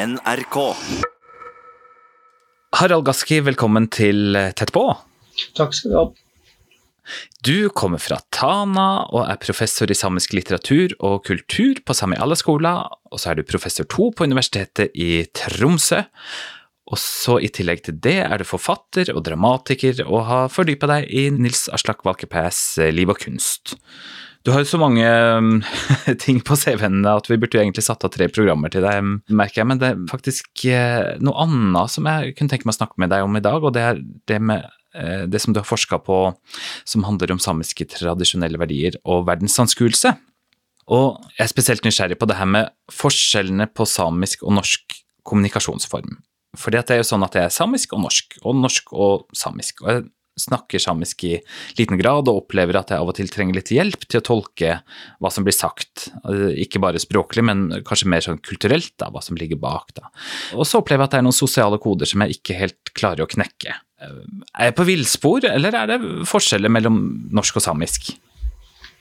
NRK. Harald Gaski, velkommen til Tett på. Takk skal du ha. Du kommer fra Tana og er professor i samisk litteratur og kultur på Sami Allaskola, og så er du professor to på Universitetet i Tromsø. Og så i tillegg til det er du forfatter og dramatiker og har fordypa deg i Nils Aslak Valkeapääs liv og kunst. Du har jo så mange um, ting på CV-en at vi burde jo egentlig satt av tre programmer til deg, merker jeg, men det er faktisk eh, noe annet som jeg kunne tenke meg å snakke med deg om i dag, og det er det med eh, det som du har forska på som handler om samiske tradisjonelle verdier og verdensanskuelse. Og jeg er spesielt nysgjerrig på det her med forskjellene på samisk og norsk kommunikasjonsform. Fordi det er jo sånn at det er samisk og norsk, og norsk og samisk. Og jeg snakker samisk i liten grad, og opplever at jeg av og til trenger litt hjelp til å tolke hva som blir sagt. Ikke bare språklig, men kanskje mer sånn kulturelt, da, hva som ligger bak. da. Og så opplever jeg at det er noen sosiale koder som jeg ikke helt klarer å knekke. Er jeg på villspor, eller er det forskjeller mellom norsk og samisk?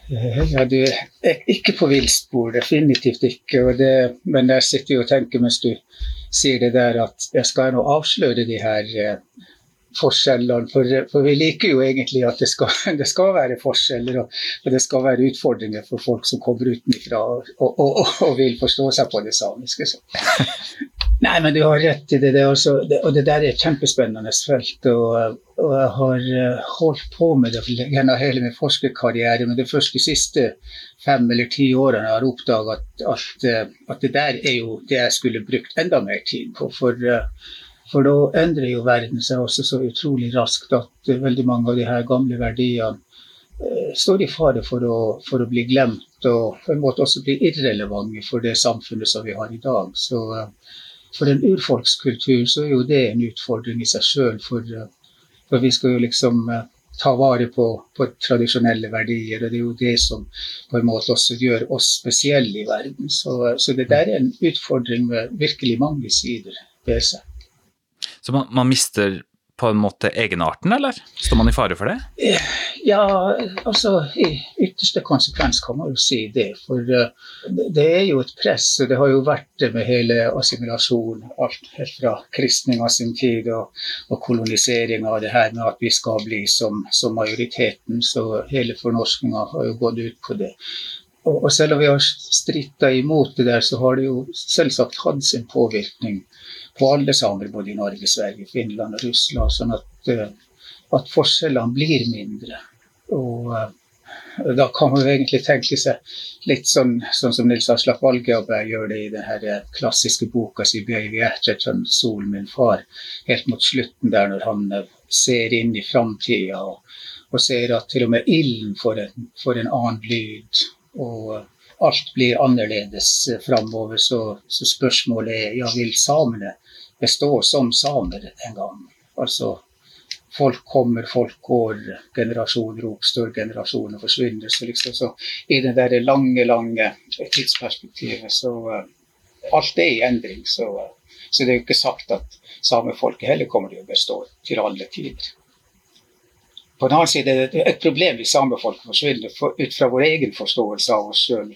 Ja, du er ikke på villspor, definitivt ikke. Det, men jeg sitter jo og tenker mens du sier det der at jeg skal nå avsløre de her forskjellene. For, for, vi liker jo egentlig at det skal, det skal være forskjeller, og, og, det skal være utfordringer for folk som kommer utenfra og, og, og, vil forstå seg på det samiske. Så. Nei, men du har rett i det. det, også, og det der er et kjempespennende felt. Og, jeg har eh, holdt på med det gjennom hele min forskerkarriere. Men det første siste fem eller ti årene har jeg oppdaga at, at, eh, at, det der er jo det jeg skulle brukt enda mer tid på. For uh, for da endrer jo verden seg også så utrolig raskt at veldig mange av de her gamle verdiene eh, står i fare for å, for å, bli glemt og på en måte også bli irrelevante for det samfunnet som vi har i dag. Så eh, for en urfolkskultur så er jo det en utfordring i seg sjøl, for, eh, for, vi skal jo liksom eh, ta vare på, på, tradisjonelle verdier. og Det er jo det som på en måte også gjør oss spesielle i verden. Så, så det der er en utfordring med virkelig mange sider ved seg. Så man, man, mister på en måte egenarten, eller? Står man i fare for det? Ja, altså i ytterste konsekvens kan man jo si det. For uh, det er jo et press, og det har jo vært det med hele assimilasjon. Alt helt fra kristninga sin tid og, og koloniseringa av det her med at vi skal bli som, som majoriteten. Så hele fornorskinga har jo gått ut på det. Og, og selv om vi har stritta imot det der, så har det jo selvsagt hatt sin påvirkning på alle samer, både i Norge, Sverige, Finland og Russland. Sånn at, eh, at forskjellene blir mindre. Og uh, da kan man jo egentlig tenke seg litt sånn, sånn som Nils Aslak Valgeaberg gjør det i den eh, klassiske boka si 'Baby Atherton, solen min far', helt mot slutten der når han ser inn i framtida og, og, ser at til og med ilden får en annen lyd. og alt blir annerledes framover, så, så, spørsmålet er ja, vil samene bestå som samer en gang. Altså folk kommer, folk går, generasjoner oppstår, generasjoner forsvinner. Så liksom så i det der lange, lange tidsperspektivet så uh, Alt er i endring. Så, uh, så det er jo ikke sagt at samefolket heller kommer til å bestå til alle tider. På den annen side er det et problem hvis samefolket forsvinner for, ut fra vår egen forståelse av oss sjøl.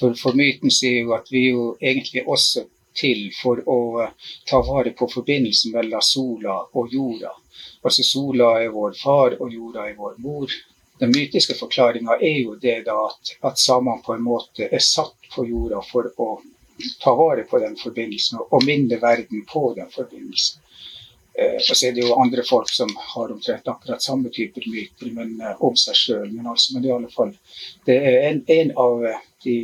For, for myten sier jo at vi jo egentlig også til for å uh, ta vare på forbindelsen mellom sola og jorda. Altså sola er vår far, og jorda er vår mor. Den mytiske forklaringa er jo det da at, at samene på en måte er satt på jorda for å ta vare på den forbindelsen og minne verden på den forbindelsen. Eh, og så er det jo andre folk som har omtrent akkurat samme typer myter men, eh, om seg sjøl. Men, altså, men i alle fall det er en, en av de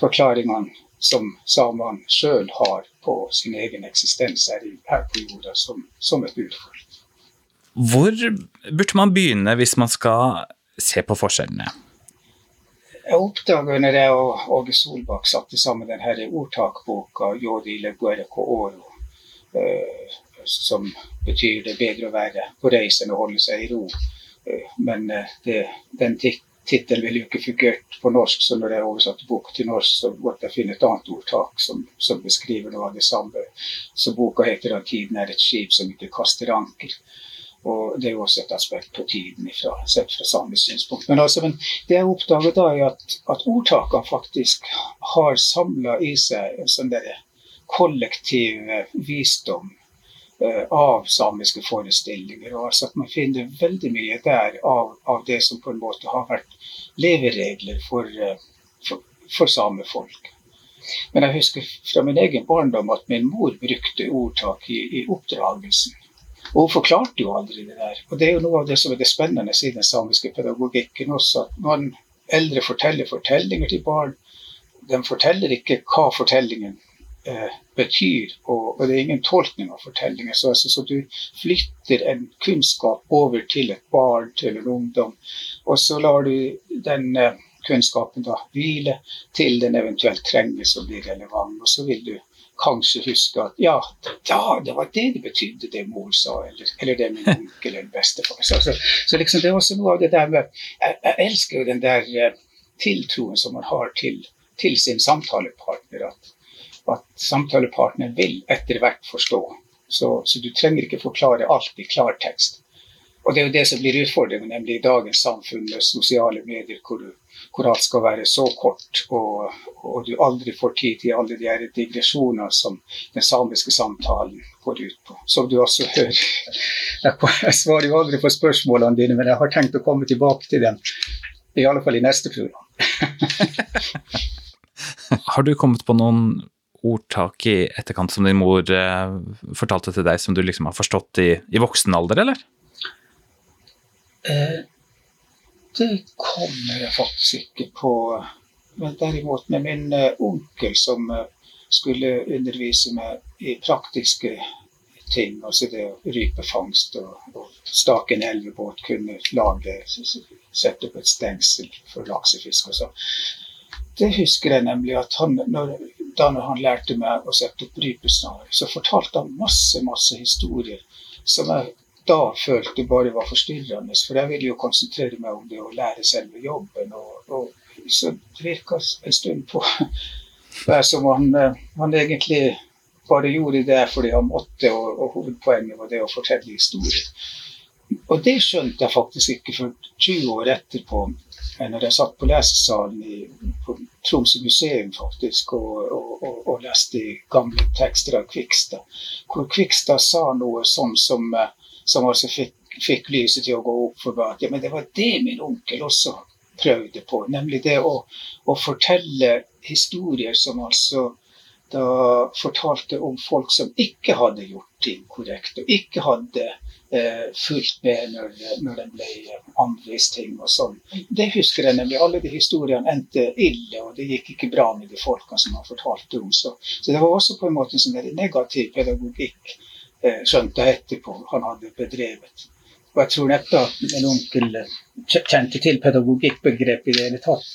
forklaringene som samene sjøl har på sin egen eksistens her, på jorda som, som et urfolk. Hvor burde man begynne hvis man skal se på forskjellene? Jeg oppdaga når jeg og Åge Solbakk satte sammen denne ordtakboka 'Jodi leguere ko oro', eh, som betyr det bedre å være på reis enn å holde seg i ro. Eh, men eh, det, den tittelen ville jo ikke fungert på norsk, så når jeg oversatte boka til norsk, så måtte jeg finne et annet ordtak som, som beskriver noe av det samme. Så boka heter at 'Tiden er et skip som ikke kaster anker'. Og Det er jo også et aspekt på tiden ifra, sett fra samisk synspunkt. Men, altså, men det jeg oppdaget da, er at, at ordtakene faktisk har samla i seg en sånn kollektiv visdom uh, av samiske forestillinger. og altså at Man finner veldig mye der av, av, det som på en måte har vært leveregler for, uh, for, for samefolk. Men jeg husker fra min egen barndom at min mor brukte ordtak i, i oppdragelsen. Og hun forklarte jo aldri det der. Og det er jo noe av det som er det spennende i den samiske pedagogikken også. At man eldre forteller fortellinger til barn. De forteller ikke hva fortellingen eh, betyr, og, og, det er ingen tolkning av fortellinger. Så, altså, så, du flytter en kunnskap over til et barn, til en ungdom, og så lar du den eh, kunnskapen da hvile til den eventuelt trenges og blir relevant. Og så vil du kanskje huske at ja, da, det var det det betydde, det mor sa, eller, eller det min onkel eller bestefar sa. Så, så, liksom det er også noe av det der med Jeg, jeg elsker jo den der eh, tiltroen som man har til, til sin samtalepartner. At, at samtalepartner vil etter hvert forstå. Så, så, du trenger ikke forklare alt i klartekst. Og det er jo det som blir utfordringen, nemlig i dagens samfunn med sosiale medier, hvor, hvor alt skal være så kort, og, og, du aldri får tid til alle de her digresjoner som den samiske samtalen går ut på. Som du også hører. Jeg, svarer jo aldri på spørsmålene dine, men jeg har tenkt å komme tilbake til dem. I alle fall i neste program. har du kommet på noen ordtak i etterkant som din mor eh, fortalte til deg, som du liksom har forstått i, i voksen alder, eller? Eh, det kommer jeg faktisk ikke på. Men derimot med min eh, onkel som eh, skulle undervise meg i praktiske ting, altså det å rypefangst og, og stake en elvebåt, kunne lage, sette opp et stengsel for laksefisk og sånn. Det husker jeg nemlig at han, når, da når han lærte meg å sette opp rypesnarer, så fortalte han masse, masse historier som jeg da følte bare var forstyrrende. For jeg ville jo konsentrere meg om det å lære selve jobben. Og, og så det virka en stund på det som han, han, egentlig bare gjorde det fordi han måtte, og, og hovedpoenget var det å fortelle historier. Og det skjønte jeg faktisk ikke før 20 år etterpå, når jeg satt på lesesalen i, på Tromsø museum faktisk, og, og, og, leste gamle tekster av Kvikstad. Hvor Kvikstad sa noe sånn som uh, som altså fikk, fikk, lyset til å gå opp for meg. Ja, men det var det min onkel også prøvde på. Nemlig det å, å fortelle historier som altså da fortalte om folk som ikke hadde gjort ting korrekt, og ikke hadde eh, fulgt med når, når de ble anvist ting og sånn. Det husker jeg nemlig. Alle de historiene endte ille, og det gikk ikke bra med de folkene som han fortalte om. Så, så det var også på en måte en sånn negativ pedagogikk Eh, skjønte jeg etterpå han hadde bedrevet. Og jeg tror neppe at min onkel kjente til pedagogikkbegrepet i det hele tatt.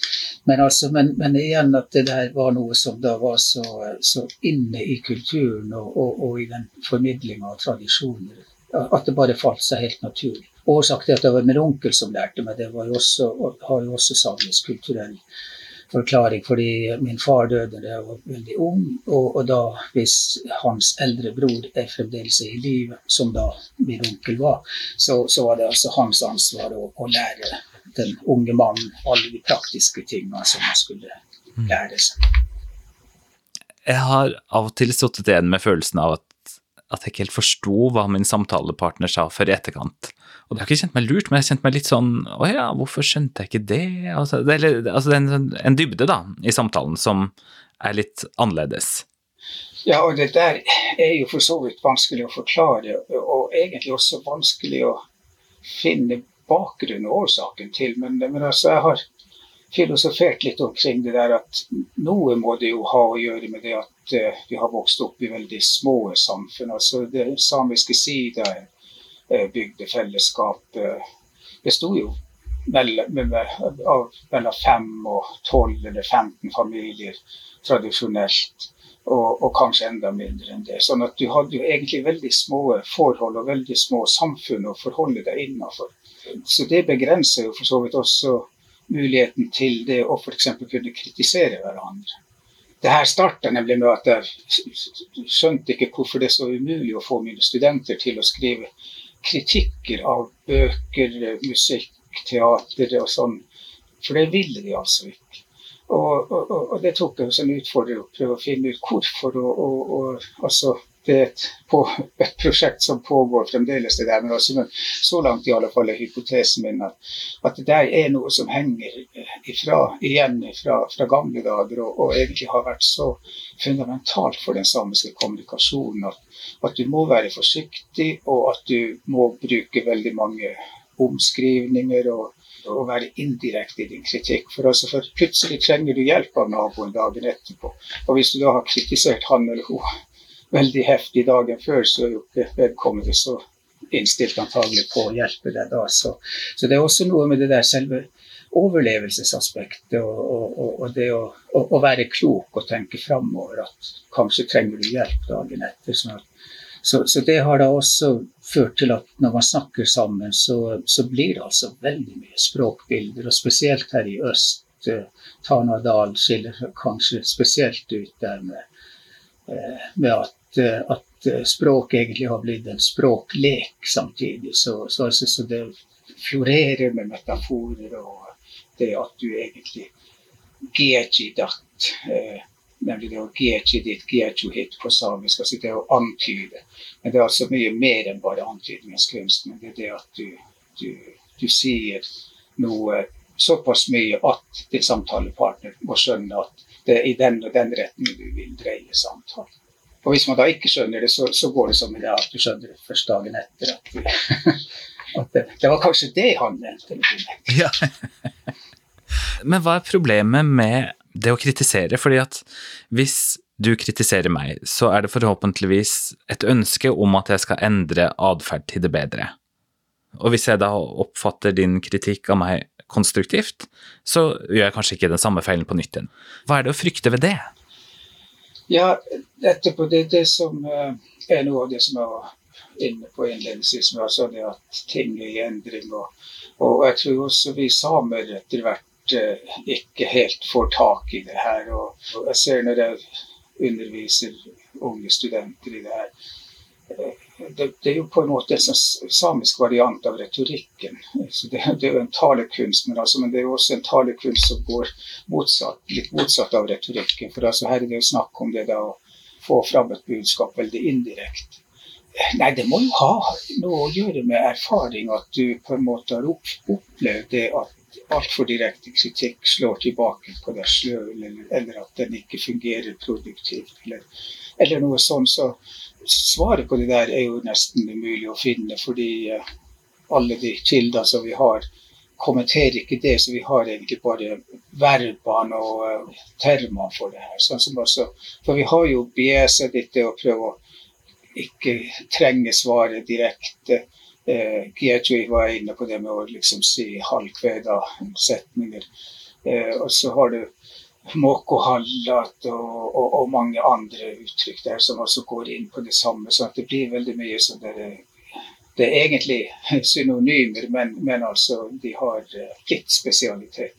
Men, altså, men, men, igjen at det der var noe som da var så, så inne i kulturen og, og, og i den formidlinga av tradisjoner at det bare falt seg helt naturlig. Årsaken til at det var min onkel som lærte meg det, var jo også, har jo også samisk kulturell forklaring, fordi min far døde da jeg var veldig ung. Og, og, da, hvis hans eldre bror er fremdeles i live, som da min onkel var, så, så var det altså hans ansvar å, å, lære den unge mannen alle de praktiske tingene som han skulle mm. lære seg. Jeg har av og til sittet igjen med følelsen av at at jeg ikke helt forsto hva min samtalepartner sa før i etterkant. Og det har ikke kjent meg lurt, men jeg har kjent meg litt sånn Å ja, hvorfor skjønte jeg ikke det? Altså, det, er, altså, det er en, en, dybde da, i samtalen som er litt annerledes. Ja, og det der er jo for så vidt vanskelig å forklare, og egentlig også vanskelig å finne bakgrunnen og årsaken til. Men, men altså, jeg har filosofert litt omkring det der at noe må det jo ha å gjøre med det at uh, vi har vokst opp i veldig små samfunn. Altså det samiske sida uh, bygdefellesskap besto jo mellom, mellom fem og tolv eller 15 familier tradisjonelt. Og, og, kanskje enda mindre enn det. Sånn at du hadde jo egentlig veldig små forhold og veldig små samfunn å forholde deg innafor. Så det begrenser jo for så vidt også muligheten til det å f.eks. kunne kritisere hverandre. Det her starta nemlig med at jeg skjønte ikke hvorfor det er så umulig å få mine studenter til å skrive kritikker av bøker, musikk, teater og sånn. For det ville de altså ikke. Og, og, og, det tok jeg som utfordring å prøve å finne ut hvorfor. Og, og, altså, det er et, på, et, prosjekt som pågår fremdeles, det der, men, også, så langt i alle fall er hypotesen min at, at det der er noe som henger ifra, igjen fra, fra gamle dager, og, og, egentlig har vært så fundamentalt for den samiske kommunikasjonen at, at du må være forsiktig, og at du må bruke veldig mange omskrivninger og, og være indirekte i din kritikk. For, altså, for plutselig trenger du hjelp av naboen dagen etterpå. Og hvis du da har kritisert han eller hun veldig heftig dagen før, så er jo ikke vedkommende så innstilt antagelig på å hjelpe deg da. Så, så, det er også noe med det der selve overlevelsesaspektet og, og, og det å, å, være klok og tenke framover at kanskje trenger du hjelp dagen etter. Sånn så, så, det har da også ført til at når man snakker sammen, så, så blir det altså veldig mye språkbilder. Og spesielt her i øst. Eh, Tanadal skiller kanskje spesielt ut der med, med at Eh, at eh, språk egentlig har blitt en språklek samtidig. Så, så, altså, så det florerer med metaforer og det at du egentlig gejidat, eh, nemlig det å gejidit, ditt, gechu hit på samisk, altså det å antyde. Men det er altså mye mer enn bare antydningens kunst. Men det er det at du, du, du sier noe såpass mye at din samtalepartner må skjønne at det i den og den retning du vil dreie samtalen. Og hvis man da ikke skjønner det, så, så går det som i det at du skjønner det først dagen etter. At, vi, at det, det, var kanskje det han mente. Ja. Men hva er problemet med det å kritisere? Fordi at hvis du kritiserer meg, så er det forhåpentligvis et ønske om at jeg skal endre atferd til det bedre. Og hvis jeg da oppfatter din kritikk av meg konstruktivt, så gjør jeg kanskje ikke den samme feilen på nytt igjen. Hva er det å frykte ved det? Ja, etterpå det, det som uh, er noe av det som jeg var inne på innledningsvis, med altså det at ting er i endring. Og, og, jeg tror også vi samer etter hvert uh, ikke helt får tak i det her. Og, jeg ser når jeg underviser unge studenter i det her, det, det, er jo på en måte en samisk variant av retorikken. Så det, det er jo en talekunst, men, altså, men, det er jo også en talekunst som går motsatt, litt motsatt av retorikken. For altså, her er det jo snakk om det da å få fram et budskap veldig indirekte. Nei, det må jo ha noe å gjøre med erfaring, at du på en måte har opplevd det at altfor direkte kritikk slår tilbake på deg sjøl, eller, eller, at den ikke fungerer produktivt, eller, eller noe sånt. Så svaret på det der er jo nesten umulig å finne, fordi eh, alle de kilder som vi har, kommenterer ikke det. Så vi har egentlig bare verbene og termer termene for det her. Sånn også, for vi har jo biesa dette å prøve å ikke trenge svaret direkte. Eh, Gietui var inne på det med å liksom si halvkveda setninger. Eh, og så har du måkehallat og, og, og, mange andre uttrykk der som også går inn på det samme. Så det blir veldig mye sånn der Det er egentlig synonymer, men, men altså de har litt spesialitet.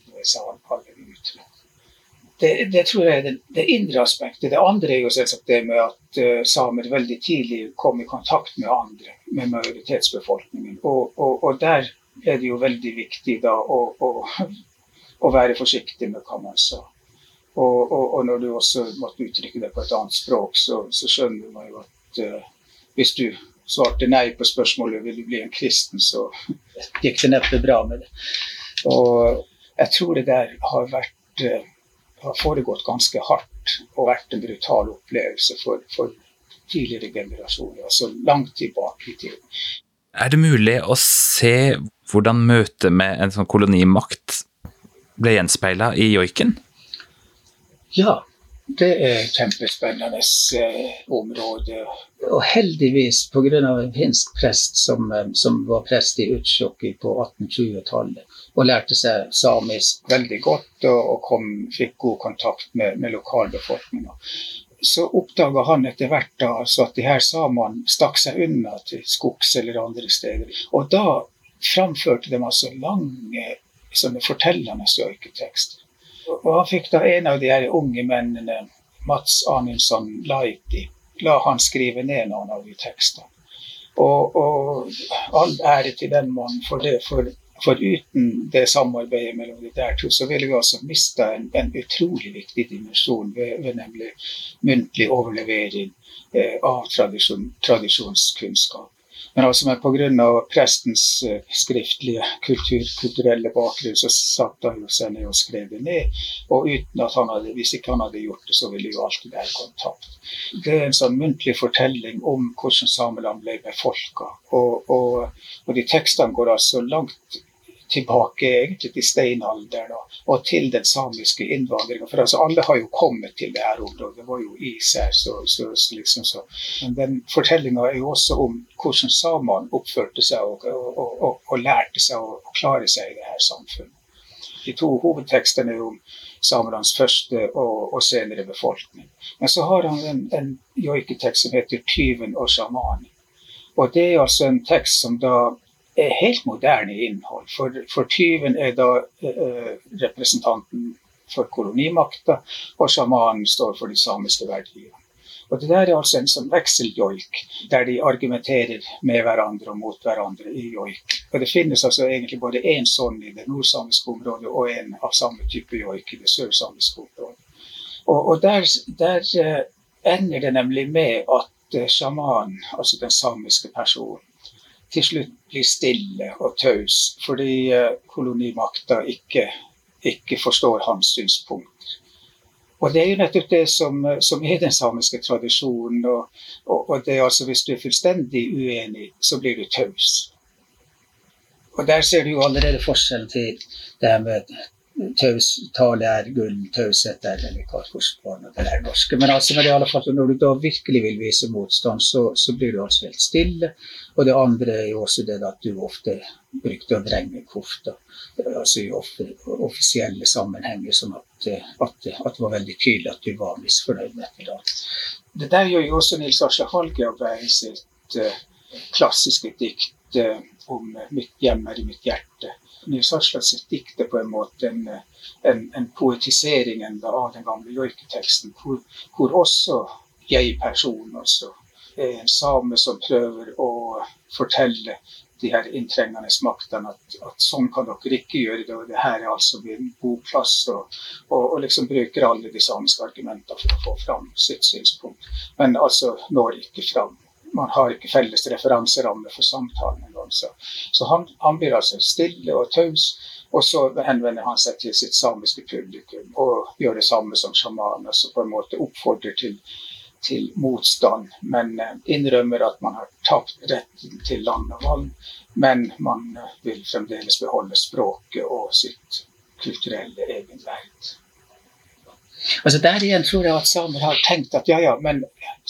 Det, det, tror jeg er det, det, indre aspektet. Det andre er jo selvsagt det med at uh, samer veldig tidlig kom i kontakt med andre, med majoritetsbefolkningen. Og, og, og der er det jo veldig viktig da å, å, å være forsiktig med hva man sa. Og, og, når du også måtte uttrykke det på et annet språk, så, så skjønner man jo at uh, hvis du svarte nei på spørsmålet vil du bli en kristen, så gikk det neppe bra med det. Og jeg tror det der har vært uh, har foregått ganske hardt og vært en brutal opplevelse for, for tidligere generasjoner, altså langt tilbake i tid. Er det mulig å se hvordan møtet med en sånn kolonimakt ble gjenspeila i joiken? Ja, det er et kjempespennende eh, område. Og heldigvis, pga. en finsk prest som, eh, som, var prest i Utsjoki på 1820-tallet, og lærte seg samisk veldig godt og, og kom, fikk god kontakt med, med lokalbefolkninga. Så oppdaga han etter hvert da, altså at de her samene stakk seg unna til skogs eller andre steder. Og da framførte de altså lange sånne fortellende joiketekster. Og han fikk da en av de her unge mennene, Mats Anundsson Laiti, la han skrive ned noen av de tekstene. Og, og all ære til den mannen for det, for, For uten det samarbeidet mellom de der to, så ville vi også mista en, en, utrolig viktig dimensjon ved, ved nemlig muntlig overlevering eh, av tradisjon, tradisjonskunnskap. Men altså pga. prestens uh, skriftlige kultur, kulturelle bakgrunn, så satt han jo seg ned og skrev det ned. Og uten at hadde, hvis ikke han hadde gjort det, så ville jo alt det der gått tapt. Det er en sånn muntlig fortelling om hvordan sameland ble befolka. Og, og, og de tekstene går altså langt tilbake egentlig til steinalderen og, og til den samiske innvandringa. For altså, alle har jo kommet til det her området. Det var jo især. Så, så, så, liksom, så. Men den fortellinga er jo også om hvordan samene oppførte seg og, og, og, lærte seg å klare seg i det her samfunnet. De to hovedtekstene er om samenes første og, senere befolkning. Men så har han en, en joiketekst som heter 'Tyven og sjamanen'. Og det er altså en tekst som da helt moderne innhold. For, for tyven er da eh, representanten for kolonimakta, og sjamanen står for de samiske verdiene. Og Det der er altså en sånn vekseljoik, der de argumenterer med hverandre og mot hverandre i joik. Og Det finnes altså egentlig både én sånn i det nordsamiske området og en av samme type joik i det sørsamiske området. Og, og der, der uh, ender det nemlig med at uh, sjamanen, altså den samiske personen, til slutt blir stille og taus fordi eh, kolonimakta ikke, ikke, forstår hans synspunkt. Og Det er jo nettopp det som, som er den samiske tradisjonen. Og, og, og, det er altså Hvis du er fullstendig uenig, så blir du taus. Og Der ser du jo allerede forskjellen til det her med taus, tale er gull, taushet er hva hvordan det norske. Men, altså, men i alle fall, når du da virkelig vil vise motstand, så, så, blir du altså helt stille. Og det andre er jo også det at du ofte brukte å vrenge kofta. Altså i offisielle sammenhenger, sånn at, at, at, det var veldig tydelig at du var misfornøyd med det. Det der gjør jo også Nils Asle Hallgeir i sitt uh, klassiske dikt uh, om 'Mitt hjem er i mitt hjerte'. Nils Aslaks dikt er på en måte en, en, en poetisering av den gamle joiketeksten, hvor, hvor også jeg-personen også er en same som prøver å fortelle de her inntrengende maktene at, at, sånn kan dere ikke gjøre det, og det her er altså min god plass. Og, og, og, liksom bruker alle de samiske argumentene for å få fram sitt synspunkt. Men altså når ikke fram man har ikke felles referanseramme for samtalen engang. Så, så han, han, blir altså stille og taus, og så henvender han seg til sitt samiske publikum og gjør det samme som sjamanen. Altså på en måte oppfordrer til, til motstand, men eh, innrømmer at man har tapt retten til land og vann. Men man eh, vil fremdeles beholde språket og sitt kulturelle egenverd. Altså Der igjen tror jeg at samer har tenkt at ja, ja, men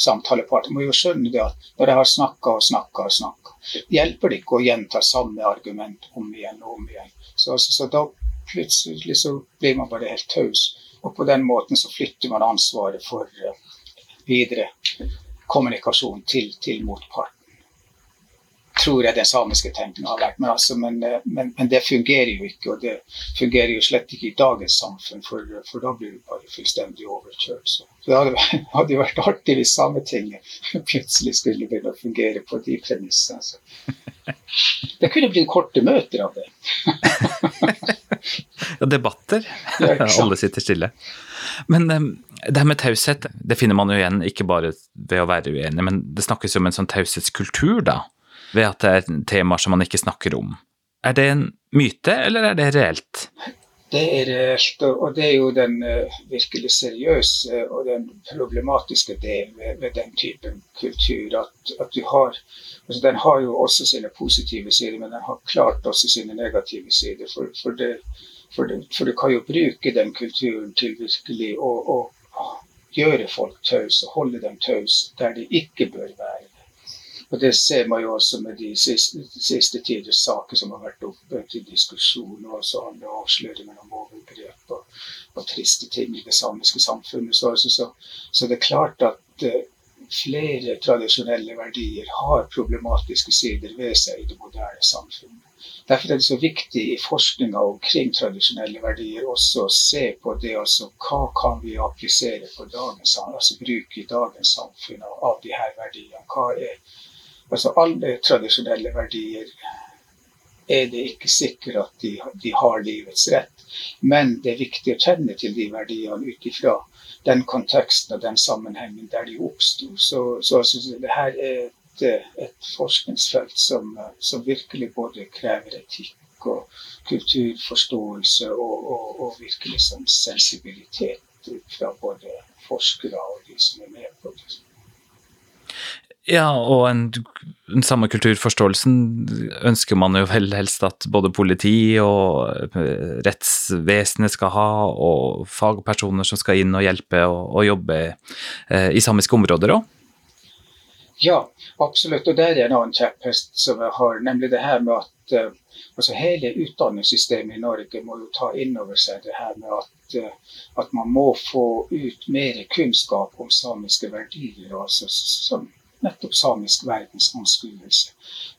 samtalepartner må jo skjønne det at når jeg har snakka og snakka og snakka, hjelper det ikke å gjenta samme argument om igjen og om igjen. Så, altså, så da plutselig så blir man bare helt taus. Og på den måten så flytter man ansvaret for uh, videre kommunikasjon til, til motparten tror jeg den samiske tenkningen har vært. Men, altså, men, eh, men, men, det fungerer jo ikke, og det fungerer jo slett ikke i dagens samfunn, for, for da blir du bare fullstendig overkjørt. Så, det hadde, hadde, jo vært artig hvis Sametinget plutselig skulle begynne å fungere på de premissene. Så. Det kunne blitt korte møter av det. ja, debatter. Alle sitter stille. Men um, det her med taushet, det finner man jo igjen ikke bare ved å være uenig, men det snakkes jo om en sånn taushetskultur, da ved at det er temaer som man ikke snakker om. Er det en myte, eller er det reelt? Det er reelt, og det er jo den uh, virkelig seriøse og den problematiske delen ved, den typen kultur. At, at har altså Den har jo også sine positive sider, men den har klart også sine negative sider. For, for, det, for, det, for du kan jo bruke den kulturen til virkelig å, å gjøre folk tause, holde dem tause der de ikke bør være. Og Det ser man jo også med de siste, siste tiders saker som har vært oppe til diskusjon, og også andre avsløringer om overgrep og, og, triste ting i det samiske samfunnet. Så, så, så det er klart at uh, flere tradisjonelle verdier har problematiske sider ved seg i det moderne samfunnet. Derfor er det så viktig i forskninga omkring tradisjonelle verdier også å se på det altså hva kan vi applisere på dagens, altså bruke i dagens samfunn av de her verdiene. Hva er Altså alle tradisjonelle verdier er det ikke sikkert at de, de, har livets rett. Men det er viktig å kjenne til de verdiene ut ifra den konteksten og den sammenhengen der de oppsto. Så, så altså, det her er et, et forskningsfelt som, som, virkelig både krever etikk og kulturforståelse og, og, og virkelig sånn sensibilitet fra både forskere og de som er med på det. Ja, og en, den samme kulturforståelsen ønsker man jo vel helst at både politi og eh, rettsvesenet skal ha, og fagpersoner som skal inn og hjelpe og, og jobbe eh, i samiske områder òg? Ja, absolutt. Og der er en annen kjepphest som jeg har, nemlig det her med at uh, altså hele utdanningssystemet i Norge må jo ta inn over seg det her med at, uh, at man må få ut mer kunnskap om samiske verdier. altså som nettopp samisk verdensanskuelse.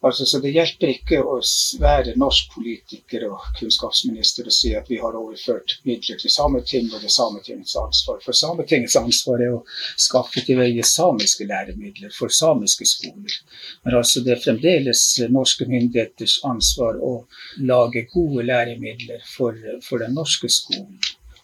Altså, så det hjelper ikke å være norsk politiker og kunnskapsminister og si at vi har overført midler til Sametinget og det Sametingets ansvar. For Sametingets ansvar er å skaffe til veie samiske læremidler for samiske skoler. Men altså det er fremdeles norske myndigheters ansvar å lage gode læremidler for, for den norske skolen.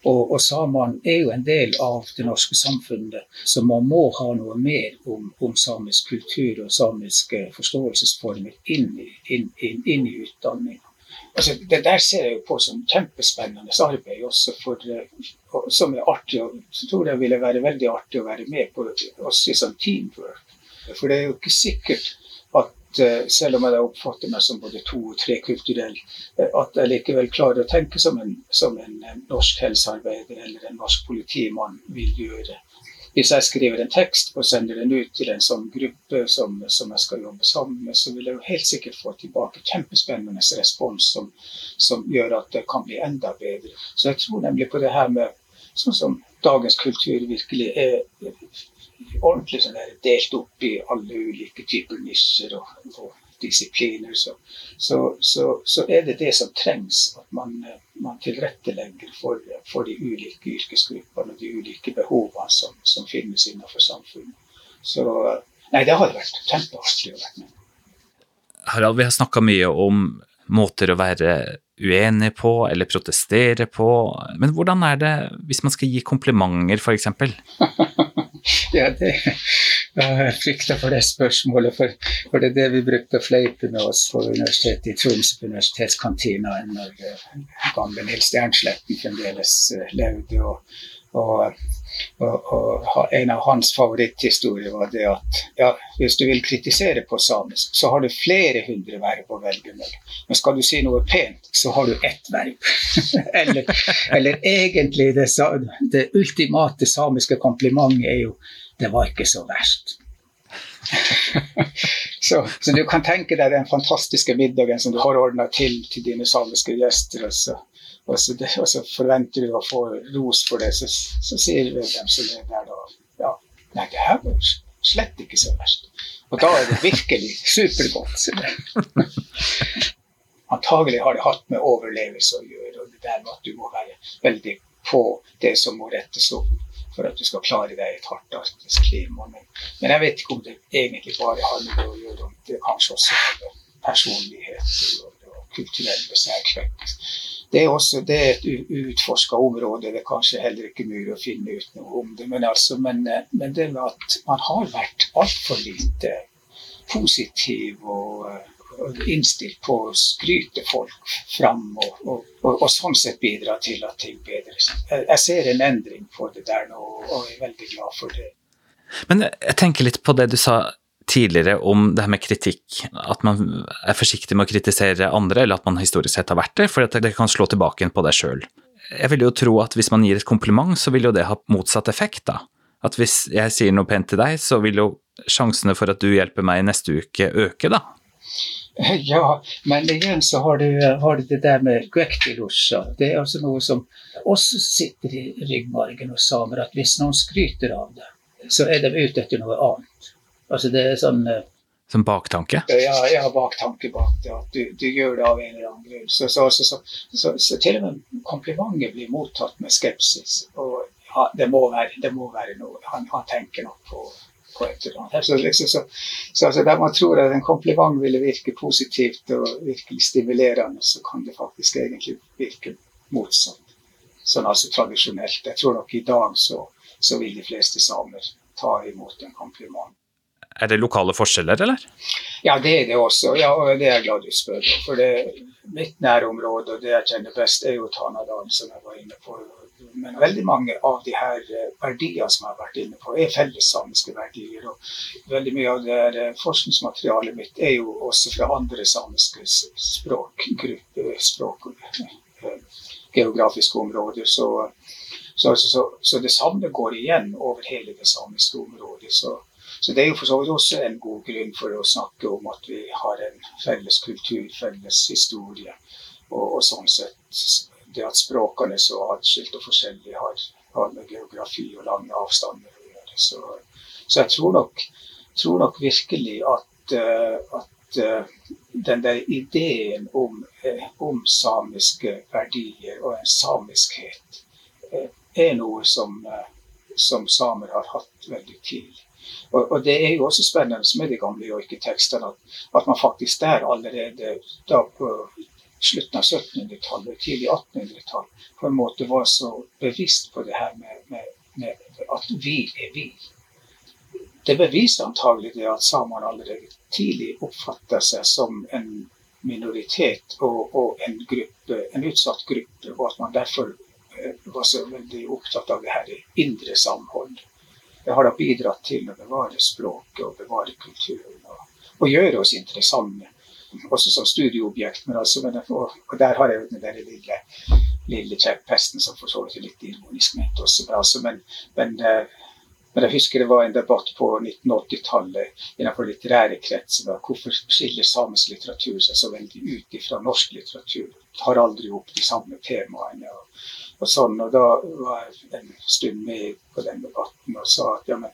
Og, og samene er jo en del av det norske samfunnet, så man må ha noe mer om, om samisk kultur og samiske forståelsesformer inn inn, inn, inn i utdanninga. Altså, det der ser jeg jo på som kjempespennende arbeid også, for, som er artig. Og tror jeg ville være veldig artig å være med på også i sånn teamwork. For det er jo ikke sikkert Eh, selv om jeg oppfatter meg som både to- og trekulturell, eh, at jeg likevel klarer å tenke som en, som en norsk helsearbeider eller en norsk politimann vil gjøre. Hvis jeg skriver en tekst og sender den ut til en sånn gruppe som, som jeg skal jobbe sammen med, så vil jeg jo helt sikkert få tilbake kjempespennende respons som, som gjør at det kan bli enda bedre. Så jeg tror nemlig på det her med sånn som dagens kultur virkelig er ordentlig sånn der, delt opp i alle ulike typer nisjer og, og disipliner, så, så, så, så, er det det som trengs. At man, man tilrettelegger for, for, de ulike yrkesgruppene og de ulike behovene som, som finnes innenfor samfunnet. Så nei, det hadde vært kjempeartig å være med. Harald, vi har snakka mye om måter å være uenig på eller protestere på, men hvordan er det hvis man skal gi komplimenter, f.eks.? ja, det, jeg frykter for det spørsmålet, for, for, det er det vi brukte å fleipe med oss på Universitetet i Troms, på universitetskantina, når gamle Nils Jernsletten fremdeles eh, levde. og og, og, og, en av hans favoritthistorier var det at ja, hvis du vil kritisere på samisk, så har du flere hundre verb å velge mellom. Men skal du si noe pent, så har du ett verb. eller, eller, egentlig det, det, ultimate samiske komplimentet er jo 'det var ikke så verst'. så, så, du kan tenke deg den fantastiske middagen som du har ordna til til dine samiske gjester. og så og så, det, og så, forventer du å få ros for det, så, så sier er der da ja, Nei, det her var slett ikke så verst. Og da er det virkelig supergodt. Antagelig har det hatt med overlevelse å gjøre, og det der med at du må være veldig på det som må rettes opp for at du skal klare deg i et hardt arktisk klima. Men, men, jeg vet ikke om det egentlig bare har med å gjøre, om det kanskje også har med personlighet og, og kulturelle særtrekk det er også det er et uutforska område. Det er kanskje heller ikke mulig å finne ut noe om det. Men, altså, men, eh, men det med at man har vært altfor lite positiv og, og, innstilt på å skryte folk fram, og, og, og, sånn sett bidra til at ting bedres. Jeg, ser en endring på det der nå, og er veldig glad for det. Men jeg tenker litt på det du sa tidligere om det her med kritikk, at man er forsiktig med å kritisere andre, eller at man historisk sett har vært det, for det kan slå tilbake på deg sjøl. Jeg vil jo tro at hvis man gir et kompliment, så vil jo det ha motsatt effekt, da. At hvis jeg sier noe pent til deg, så vil jo sjansene for at du hjelper meg neste uke øke, da. Ja, men igjen så har du, har du det der med guektilosja. Det er altså noe som også sitter i ryggmargen hos samer, at hvis noen skryter av det, så er de ute etter noe annet. Altså det er sånn eh, Som baktanke? Ja, ja baktanke bak det. At du, du, gjør det av en eller annen grunn. Så, så, så, så, til og med komplimentet blir mottatt med skepsis. Og ja, det må være, det må være noe. Han, han tenker nok på på et eller annet. Så, liksom, så, så altså, der man tror at en kompliment ville virke positivt og virkelig stimulerende, så kan det faktisk egentlig virke motsatt. Sånn altså tradisjonelt. Jeg tror nok i dag så, så vil de fleste samer ta imot en kompliment. Er det lokale forskjeller, eller? Ja, det er det også. Ja, og det er jeg glad du spør. For det, mitt nærområde og det jeg kjenner best, er jo Tanadalen, som jeg var inne på. Men veldig mange av de her eh, verdiene som jeg har vært inne på, er fellessamiske verdier. Og veldig mye av det eh, forskningsmaterialet mitt er jo også fra andre samiske språkgrupper, språk, eh, geografiske områder. Så, så, så, så, det samme går igjen over hele det samiske området. Så, så det er jo for så vidt også en god grunn for å snakke om at vi har en felles kultur, felles historie. Og, og sånn sett det at språkene så atskilt og forskjellige, har, har, med geografi og lange avstander å gjøre. Så, så jeg tror nok, tror nok, virkelig at, uh, at uh, den der ideen om, uh, om, samiske verdier og en samiskhet er noe som, som samer har hatt veldig tidlig. Og, og, Det er jo også spennende med de gamle joiketekstene at, at man faktisk der allerede da på slutten av 1700-tallet, tidlig 1800-tall, på en måte var så bevisst på det her med, med, med at vi er vi. Det beviser antagelig det at samene allerede tidlig oppfatta seg som en minoritet og, og en, gruppe, en utsatt gruppe, og at man derfor eh, var så veldig opptatt av det her indre samhold. Det har da bidratt til å bevare språket og bevare kulturen. Og, og gjøre oss interessante, også som studieobjekt. Men altså, men, og, og, der har jeg jo den der lille, lille kjepphesten som for så vidt er litt ironisk ment også. Men, altså, men, men, eh, men, jeg husker det var en debatt på 1980-tallet innenfor litterære kretser. Hvorfor skiller samisk litteratur seg så veldig ut fra norsk litteratur? Tar aldri opp de samme temaene. og og sånn. Og da var jeg en stund med på den debatten og sa at ja, men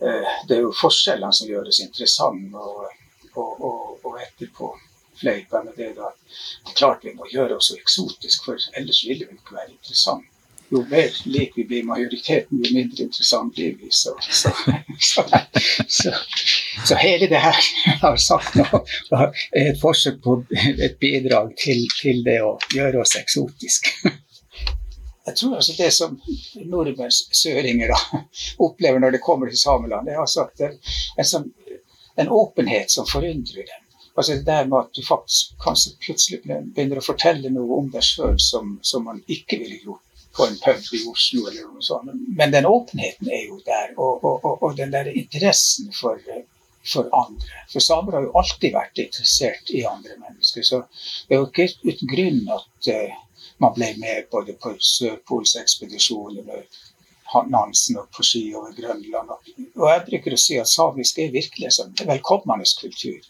eh, det er jo forskjellene som gjør oss interessant, Og, og, og, og etterpå fleipa med det da det er klart vi må gjøre oss så eksotisk, for ellers ville vi ikke være interessante. Jo mer lik vi blir majoriteten, jo mindre interessant blir vi. Så, så, så, så, så hele det her jeg har sagt nå, er et forsøk på et bidrag til, til det å gjøre oss eksotiske jeg tror altså det som nordmenns søringer da, opplever når det kommer til Sameland, er altså at en, sånn, en åpenhet som forundrer dem. Altså det der med at du faktisk kanskje plutselig begynner å fortelle noe om deg sjøl som, som, man ikke ville gjort på en pub i Oslo eller noe sånt. Men den åpenheten er jo der, og, og, og, og den der interessen for, for andre. For samer har jo alltid vært interessert i andre mennesker, så det er jo ikke uten grunn at uh, man ble med både på Sørpolsekspedisjonen og Nansen og på ski over Grønland. Og jeg bruker å si at samisk er virkelig en velkommende kultur.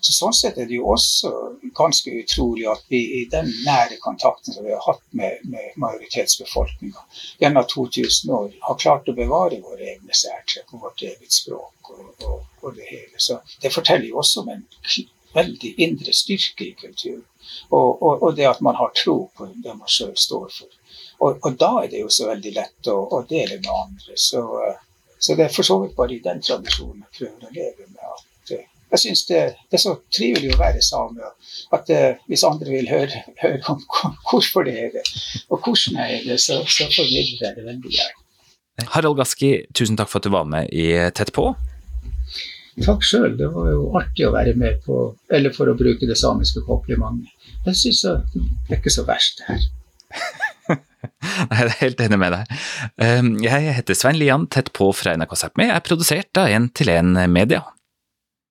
Så Sånn sett er det jo også ganske utrolig at vi i den nære kontakten som vi har hatt med, med majoritetsbefolkninga gjennom 2000 år, har klart å bevare våre egne særtrekk og vårt eget språk. Og, og, og det hele. Så Det forteller jo også om en veldig indre styrke i kulturen. Og, og, og, det at man har tro på det man sjøl står for. Og, og, da er det jo så veldig lett å, å dele med andre. Så, eh, så, det er for så vidt bare i den tradisjonen jeg prøver å leve med. at eh, jeg syns det, det, er så trivelig å være same. At uh, hvis andre vil høre, høre, om hvorfor det er det, og hvordan er det, så, så formidler jeg det veldig gjerne. Harald Gaski, tusen takk for at du var med i Tett på. Takk sjøl, det var jo artig å være med på, eller for å bruke det samiske komplimentet. Jeg syns det er ikke så verst, det her. Nei, jeg er helt enig med deg. Ehm, jeg heter Svein Lian, tett på fra NRK Sápmi, er produsert av 1 til 1 Media.